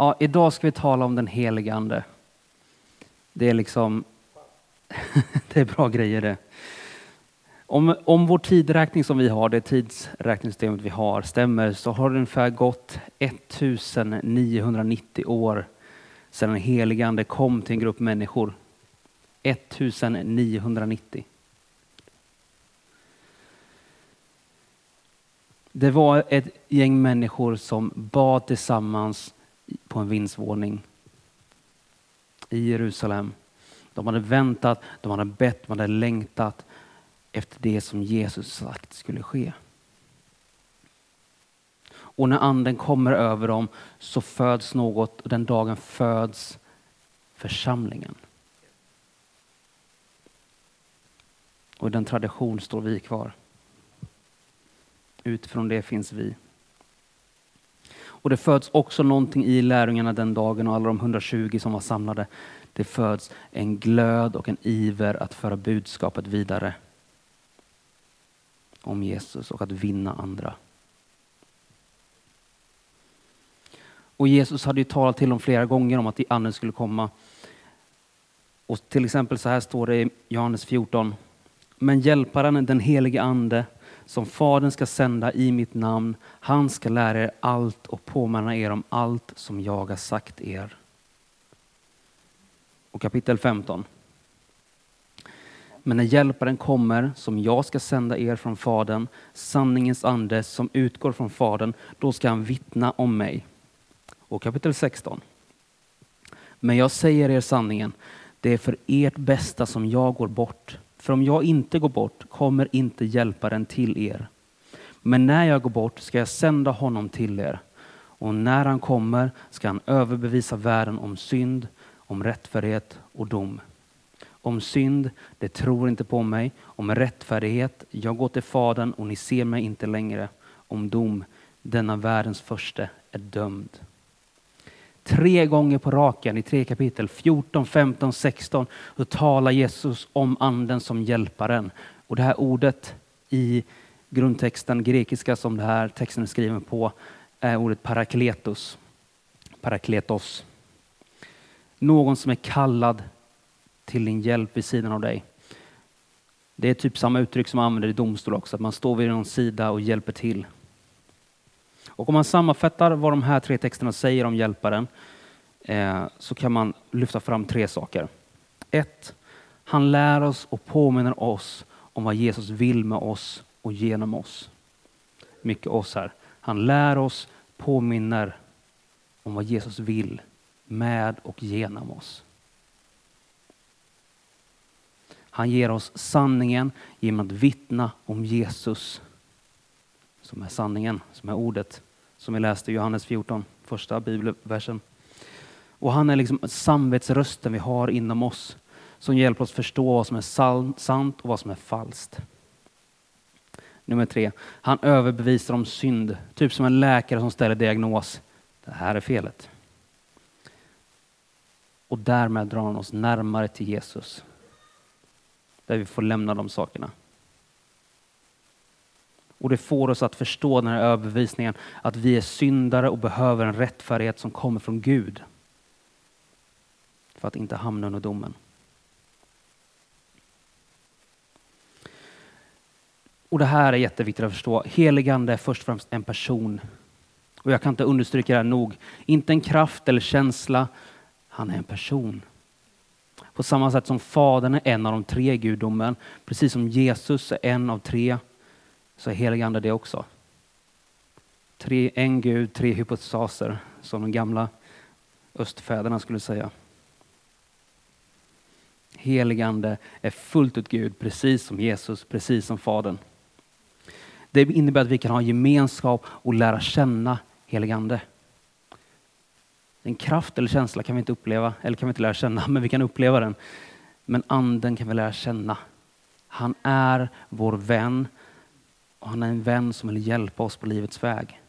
Ja, idag ska vi tala om den helige Ande. Det är liksom, det är bra grejer det. Om, om vår tidräkning som vi har, det tidsräkningssystemet vi har, stämmer så har det ungefär gått 1990 år sedan den helige Ande kom till en grupp människor. 1990. Det var ett gäng människor som bad tillsammans på en vindsvåning i Jerusalem. De hade väntat, de hade bett, de hade längtat efter det som Jesus sagt skulle ske. Och när anden kommer över dem så föds något och den dagen föds församlingen. Och i den tradition står vi kvar. Utifrån det finns vi. Och det föds också någonting i lärjungarna den dagen och alla de 120 som var samlade. Det föds en glöd och en iver att föra budskapet vidare om Jesus och att vinna andra. Och Jesus hade ju talat till dem flera gånger om att anden skulle komma. Och till exempel så här står det i Johannes 14. Men hjälparen, den helige ande, som Fadern ska sända i mitt namn, han ska lära er allt och påminna er om allt som jag har sagt er. Och kapitel 15. Men när hjälparen kommer, som jag ska sända er från Fadern, sanningens ande som utgår från Fadern, då ska han vittna om mig. Och kapitel 16. Men jag säger er sanningen, det är för ert bästa som jag går bort. För om jag inte går bort kommer inte hjälparen till er. Men när jag går bort ska jag sända honom till er. Och när han kommer ska han överbevisa världen om synd, om rättfärdighet och dom. Om synd, det tror inte på mig. Om rättfärdighet, jag går till Fadern och ni ser mig inte längre. Om dom, denna världens första är dömd. Tre gånger på raken i tre kapitel, 14, 15, 16, så talar Jesus om anden som hjälparen. Och det här ordet i grundtexten, grekiska som den här texten är skriven på, är ordet parakletos. Parakletos. Någon som är kallad till din hjälp vid sidan av dig. Det är typ samma uttryck som man använder i domstol också, att man står vid någon sida och hjälper till. Och om man sammanfattar vad de här tre texterna säger om hjälparen eh, så kan man lyfta fram tre saker. Ett, han lär oss och påminner oss om vad Jesus vill med oss och genom oss. Mycket oss här. Han lär oss, påminner om vad Jesus vill med och genom oss. Han ger oss sanningen genom att vittna om Jesus som är sanningen, som är ordet som vi läste i Johannes 14, första bibelversen. Och han är liksom samvetsrösten vi har inom oss som hjälper oss förstå vad som är sant och vad som är falskt. Nummer tre, han överbevisar om synd, typ som en läkare som ställer diagnos. Det här är felet. Och därmed drar han oss närmare till Jesus. Där vi får lämna de sakerna. Och det får oss att förstå den här överbevisningen att vi är syndare och behöver en rättfärdighet som kommer från Gud. För att inte hamna under domen. Och det här är jätteviktigt att förstå. Heligande är först och främst en person. Och jag kan inte understryka det här nog. Inte en kraft eller känsla. Han är en person. På samma sätt som Fadern är en av de tre gudomen, precis som Jesus är en av tre, så är helig ande det också. Tre, en Gud, tre hypostaser, som de gamla östfäderna skulle säga. Helig ande är fullt ut Gud, precis som Jesus, precis som Fadern. Det innebär att vi kan ha gemenskap och lära känna helig ande. En kraft eller känsla kan vi inte uppleva, eller kan vi inte lära känna, men vi kan uppleva den. Men anden kan vi lära känna. Han är vår vän och han är en vän som vill hjälpa oss på livets väg.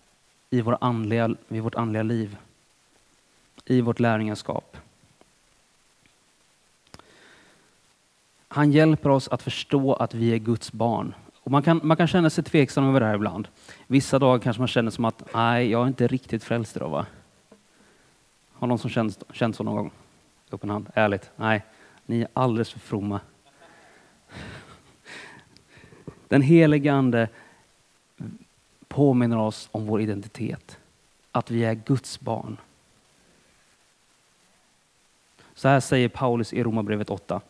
I, vår andliga, i vårt andliga liv. I vårt lärjungaskap. Han hjälper oss att förstå att vi är Guds barn. Och man, kan, man kan känna sig tveksam över det här ibland. Vissa dagar kanske man känner som att nej, jag är inte riktigt frälst idag. Va? Har någon som känt, känt så någon gång? Upp en hand. Ärligt? Nej, ni är alldeles för fromma. Den helige Ande påminner oss om vår identitet. Att vi är Guds barn. Så här säger Paulus i Romarbrevet 8.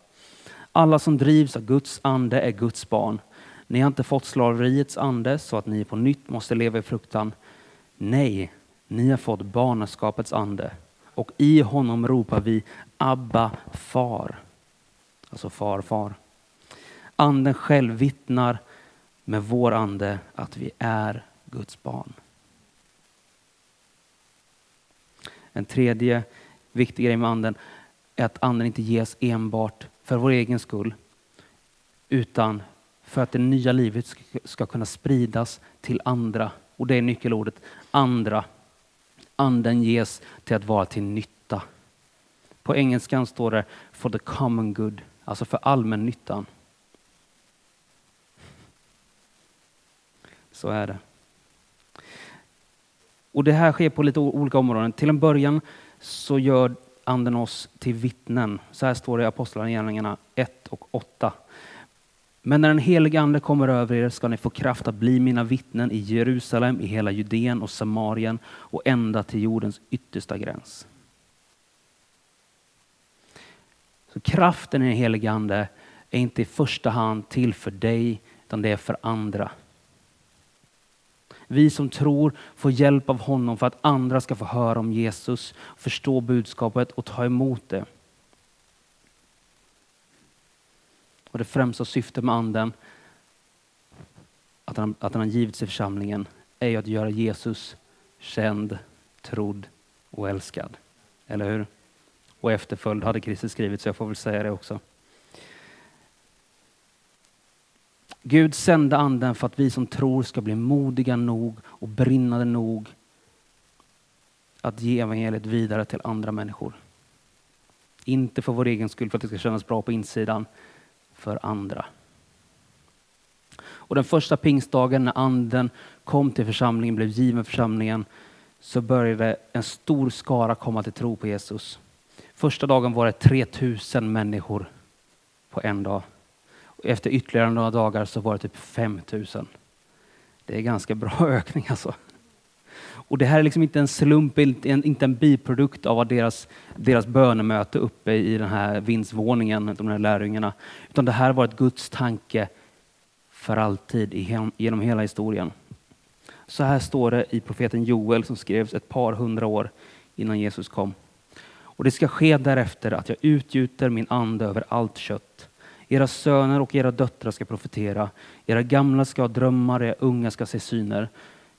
Alla som drivs av Guds ande är Guds barn. Ni har inte fått slaveriets ande så att ni på nytt måste leva i fruktan. Nej, ni har fått barnaskapets ande och i honom ropar vi Abba, far. Alltså far, far. Anden själv vittnar med vår ande att vi är Guds barn. En tredje viktig grej med anden är att anden inte ges enbart för vår egen skull, utan för att det nya livet ska kunna spridas till andra. Och det är nyckelordet, andra. Anden ges till att vara till nytta. På engelskan står det for the common good, alltså för allmännyttan. Så är det. Och Det här sker på lite olika områden. Till en början så gör anden oss till vittnen. Så här står det i Apostlagärningarna 1 och 8. Men när den helige Ande kommer över er ska ni få kraft att bli mina vittnen i Jerusalem, i hela Judeen och Samarien och ända till jordens yttersta gräns. Så kraften i den helige Ande är inte i första hand till för dig, utan det är för andra. Vi som tror får hjälp av honom för att andra ska få höra om Jesus, förstå budskapet och ta emot det. Och det främsta syftet med anden, att han, att han har givit i församlingen, är att göra Jesus känd, trodd och älskad. Eller hur? Och efterföljd hade Kristus skrivit, så jag får väl säga det också. Gud sände anden för att vi som tror ska bli modiga nog och brinnande nog att ge evangeliet vidare till andra människor. Inte för vår egen skull, för att det ska kännas bra på insidan, för andra. Och den första pingstdagen när anden kom till församlingen, blev given församlingen, så började en stor skara komma till tro på Jesus. Första dagen var det 3000 människor på en dag. Efter ytterligare några dagar så var det typ 5000. Det är ganska bra ökning alltså. Och det här är liksom inte en slump, inte en biprodukt av deras, deras bönemöte uppe i den här vindsvåningen, de här lärjungarna. Utan det här var ett Guds tanke för alltid genom hela historien. Så här står det i profeten Joel som skrevs ett par hundra år innan Jesus kom. Och det ska ske därefter att jag utgjuter min ande över allt kött. Era söner och era döttrar ska profetera, era gamla ska ha drömmar, era unga ska se syner.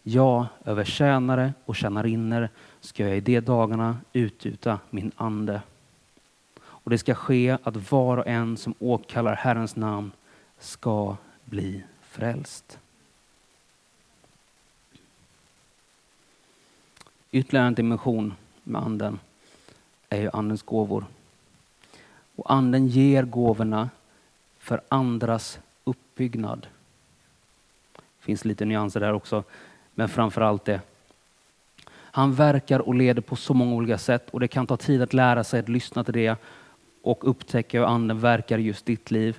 Ja, över tjänare och tjänarinnor ska jag i de dagarna utgjuta min ande. Och det ska ske att var och en som åkallar Herrens namn ska bli frälst. Ytterligare en dimension med anden är ju andens gåvor. Och anden ger gåvorna för andras uppbyggnad. Det finns lite nyanser där också, men framför allt det. Han verkar och leder på så många olika sätt och det kan ta tid att lära sig att lyssna till det och upptäcka hur anden verkar i just ditt liv.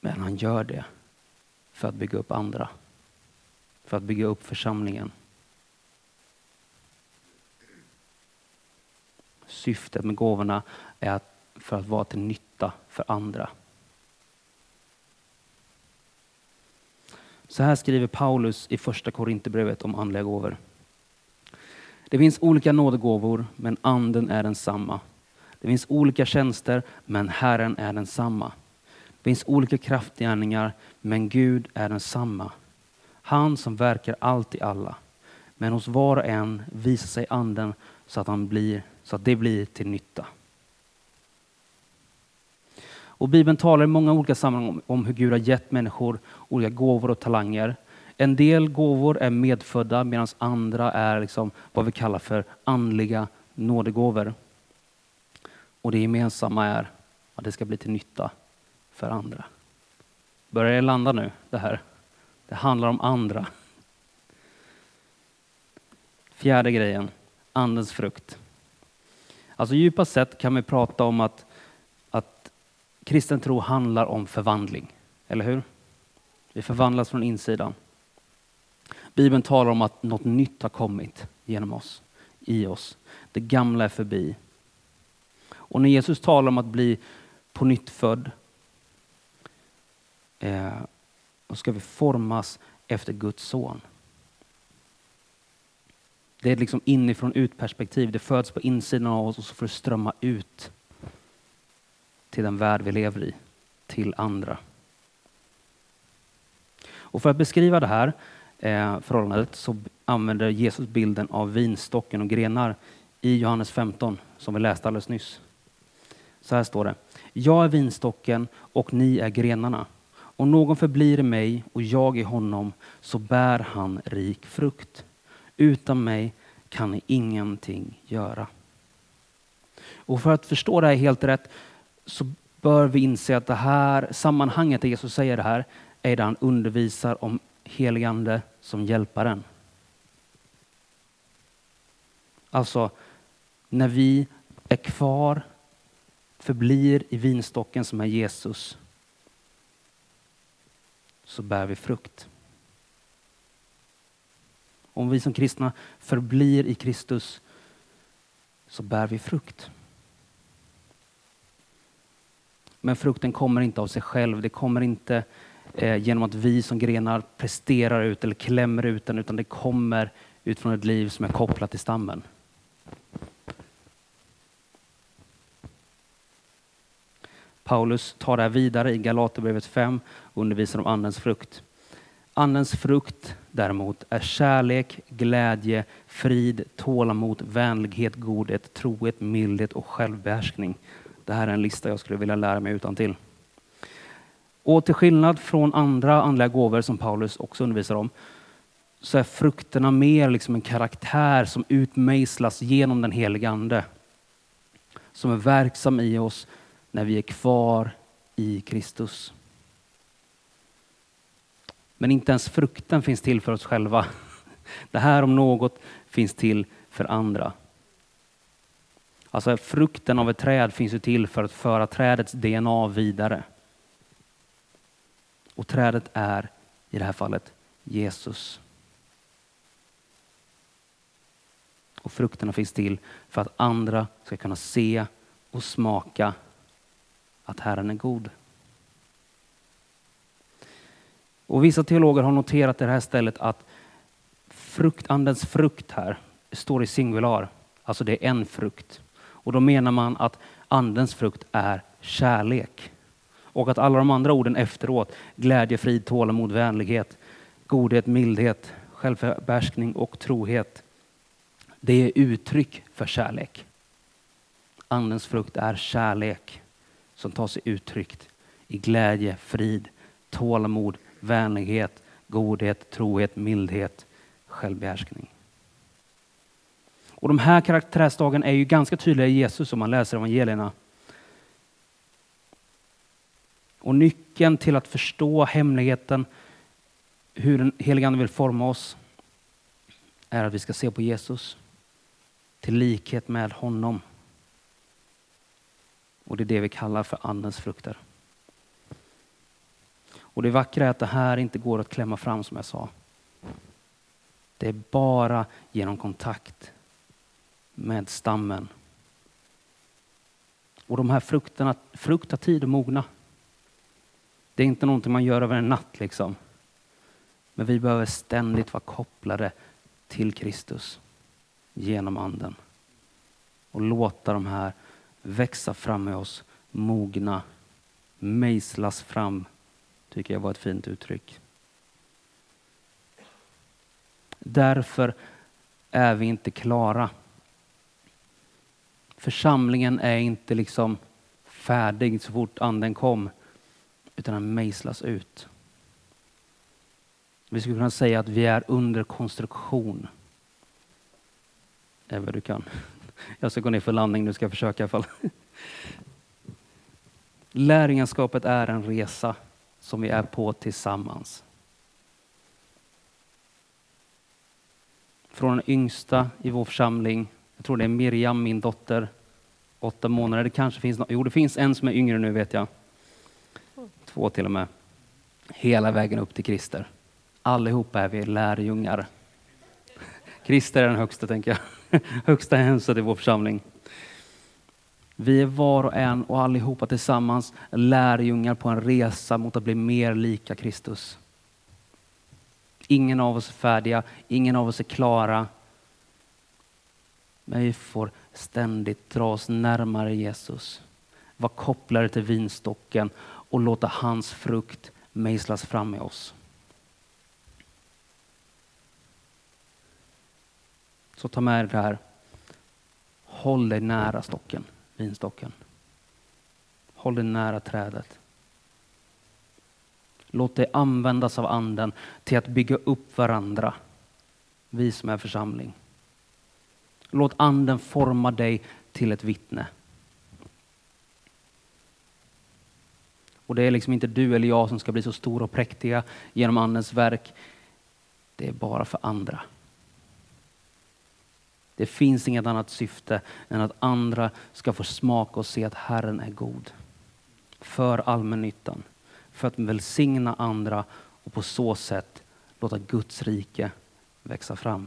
Men han gör det för att bygga upp andra. För att bygga upp församlingen. Syftet med gåvorna är att, för att vara till nytta för andra. Så här skriver Paulus i första Korinthierbrevet om andliga gåvor. Det finns olika nådegåvor, men anden är densamma. Det finns olika tjänster, men Herren är densamma. Det finns olika kraftgärningar, men Gud är densamma. Han som verkar allt i alla. Men hos var och en visar sig anden så att, han blir, så att det blir till nytta. Och Bibeln talar i många olika sammanhang om, om hur Gud har gett människor olika gåvor och talanger. En del gåvor är medfödda medan andra är liksom vad vi kallar för andliga nådegåvor. Och det gemensamma är att det ska bli till nytta för andra. Börjar det landa nu det här? Det handlar om andra. Fjärde grejen. andens frukt. Alltså djupast sett kan vi prata om att, att kristen tro handlar om förvandling, eller hur? Vi förvandlas från insidan. Bibeln talar om att något nytt har kommit genom oss, i oss. Det gamla är förbi. Och när Jesus talar om att bli på nytt född, eh, då ska vi formas efter Guds son. Det är liksom inifrån ut perspektiv. Det föds på insidan av oss och så får det strömma ut till den värld vi lever i, till andra. Och för att beskriva det här eh, förhållandet så använder Jesus bilden av vinstocken och grenar i Johannes 15 som vi läste alldeles nyss. Så här står det. Jag är vinstocken och ni är grenarna. Om någon förblir i mig och jag i honom så bär han rik frukt. Utan mig kan ni ingenting göra. Och för att förstå det här helt rätt så bör vi inse att det här sammanhanget där Jesus säger det här är där han undervisar om heligande som hjälparen. Alltså, när vi är kvar, förblir i vinstocken som är Jesus, så bär vi frukt. Om vi som kristna förblir i Kristus så bär vi frukt. Men frukten kommer inte av sig själv. Det kommer inte eh, genom att vi som grenar presterar ut eller klämmer ut den, utan det kommer utifrån ett liv som är kopplat till stammen. Paulus tar det här vidare i Galaterbrevet 5 och undervisar om Andens frukt. Andens frukt däremot är kärlek, glädje, frid, tålamod, vänlighet, godhet, trohet, mildhet och självbehärskning. Det här är en lista jag skulle vilja lära mig utan till. Och till skillnad från andra andliga gåvor som Paulus också undervisar om, så är frukterna mer liksom en karaktär som utmejslas genom den helige Ande. Som är verksam i oss när vi är kvar i Kristus. Men inte ens frukten finns till för oss själva. Det här om något finns till för andra. Alltså frukten av ett träd finns ju till för att föra trädets DNA vidare. Och trädet är i det här fallet Jesus. Och frukterna finns till för att andra ska kunna se och smaka att Herren är god. Och vissa teologer har noterat i det här stället att fruktandens frukt här står i singular, alltså det är en frukt. Och då menar man att andens frukt är kärlek. Och att alla de andra orden efteråt, glädje, frid, tålamod, vänlighet, godhet, mildhet, självbehärskning och trohet, det är uttryck för kärlek. Andens frukt är kärlek som tar sig uttryck i glädje, frid, tålamod, vänlighet, godhet, trohet, mildhet, självbehärskning. Och de här karaktärsdragen är ju ganska tydliga i Jesus om man läser evangelierna. Och nyckeln till att förstå hemligheten, hur den helige Ande vill forma oss, är att vi ska se på Jesus till likhet med honom. Och det är det vi kallar för Andens frukter. Och det vackra är att det här inte går att klämma fram som jag sa. Det är bara genom kontakt med stammen. Och de här frukterna, frukt tar tid att mogna. Det är inte någonting man gör över en natt liksom. Men vi behöver ständigt vara kopplade till Kristus genom anden. Och låta de här växa fram i oss, mogna, mejslas fram tycker jag var ett fint uttryck. Därför är vi inte klara. Församlingen är inte liksom färdig så fort anden kom, utan den mejslas ut. Vi skulle kunna säga att vi är under konstruktion. Det är vad du kan. Jag ska gå ner för landning, nu ska jag försöka i alla fall. Lärjungaskapet är en resa som vi är på tillsammans. Från den yngsta i vår församling jag tror det är Miriam, min dotter, åtta månader. Det kanske finns något. Jo, det finns en som är yngre nu vet jag. Två till och med. Hela vägen upp till Krister. Allihopa är vi lärjungar. Krister är den högsta, tänker jag. högsta hänset i vår församling. Vi är var och en och allihopa tillsammans lärjungar på en resa mot att bli mer lika Kristus. Ingen av oss är färdiga, ingen av oss är klara. Men vi får ständigt dra oss närmare Jesus. Vara kopplade till vinstocken och låta hans frukt mejslas fram i oss. Så ta med dig det här. Håll dig nära stocken, vinstocken. Håll dig nära trädet. Låt dig användas av anden till att bygga upp varandra, vi som är församling. Låt anden forma dig till ett vittne. Och det är liksom inte du eller jag som ska bli så stora och präktiga genom andens verk. Det är bara för andra. Det finns inget annat syfte än att andra ska få smaka och se att Herren är god. För allmännyttan, för att välsigna andra och på så sätt låta Guds rike växa fram.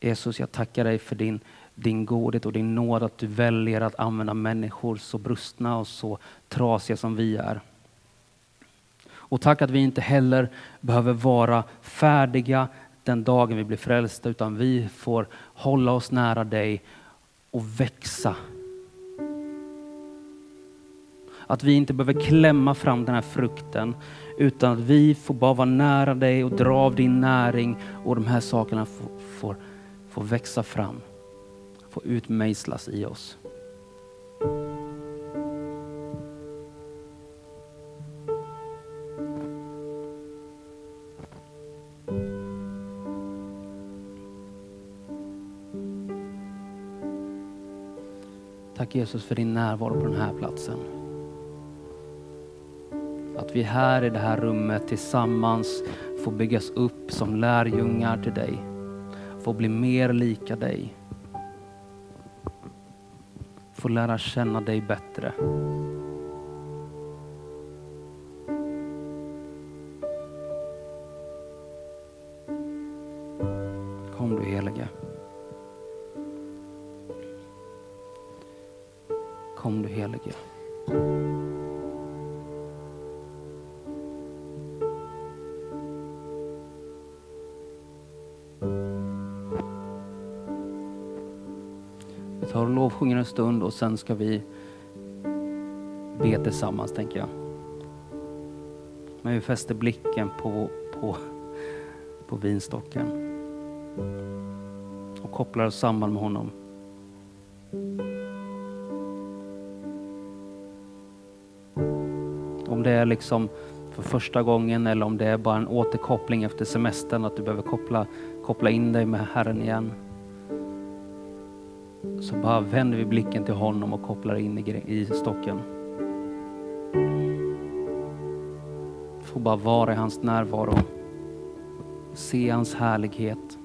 Jesus, jag tackar dig för din, din godhet och din nåd att du väljer att använda människor så brustna och så trasiga som vi är. Och tack att vi inte heller behöver vara färdiga den dagen vi blir frälsta, utan vi får hålla oss nära dig och växa. Att vi inte behöver klämma fram den här frukten, utan att vi får bara vara nära dig och dra av din näring och de här sakerna får, får, får växa fram, får utmejslas i oss. Tack Jesus för din närvaro på den här platsen. Att vi här i det här rummet tillsammans får byggas upp som lärjungar till dig få bli mer lika dig. Få lära känna dig bättre. Kom du helige. Kom du helige. Vi en stund och sen ska vi be tillsammans, tänker jag. Men vi fäster blicken på, på, på vinstocken och kopplar oss samman med honom. Om det är liksom för första gången eller om det är bara en återkoppling efter semestern, att du behöver koppla, koppla in dig med Herren igen. Så bara vänder vi blicken till honom och kopplar in i, i stocken. Får bara vara i hans närvaro. Se hans härlighet.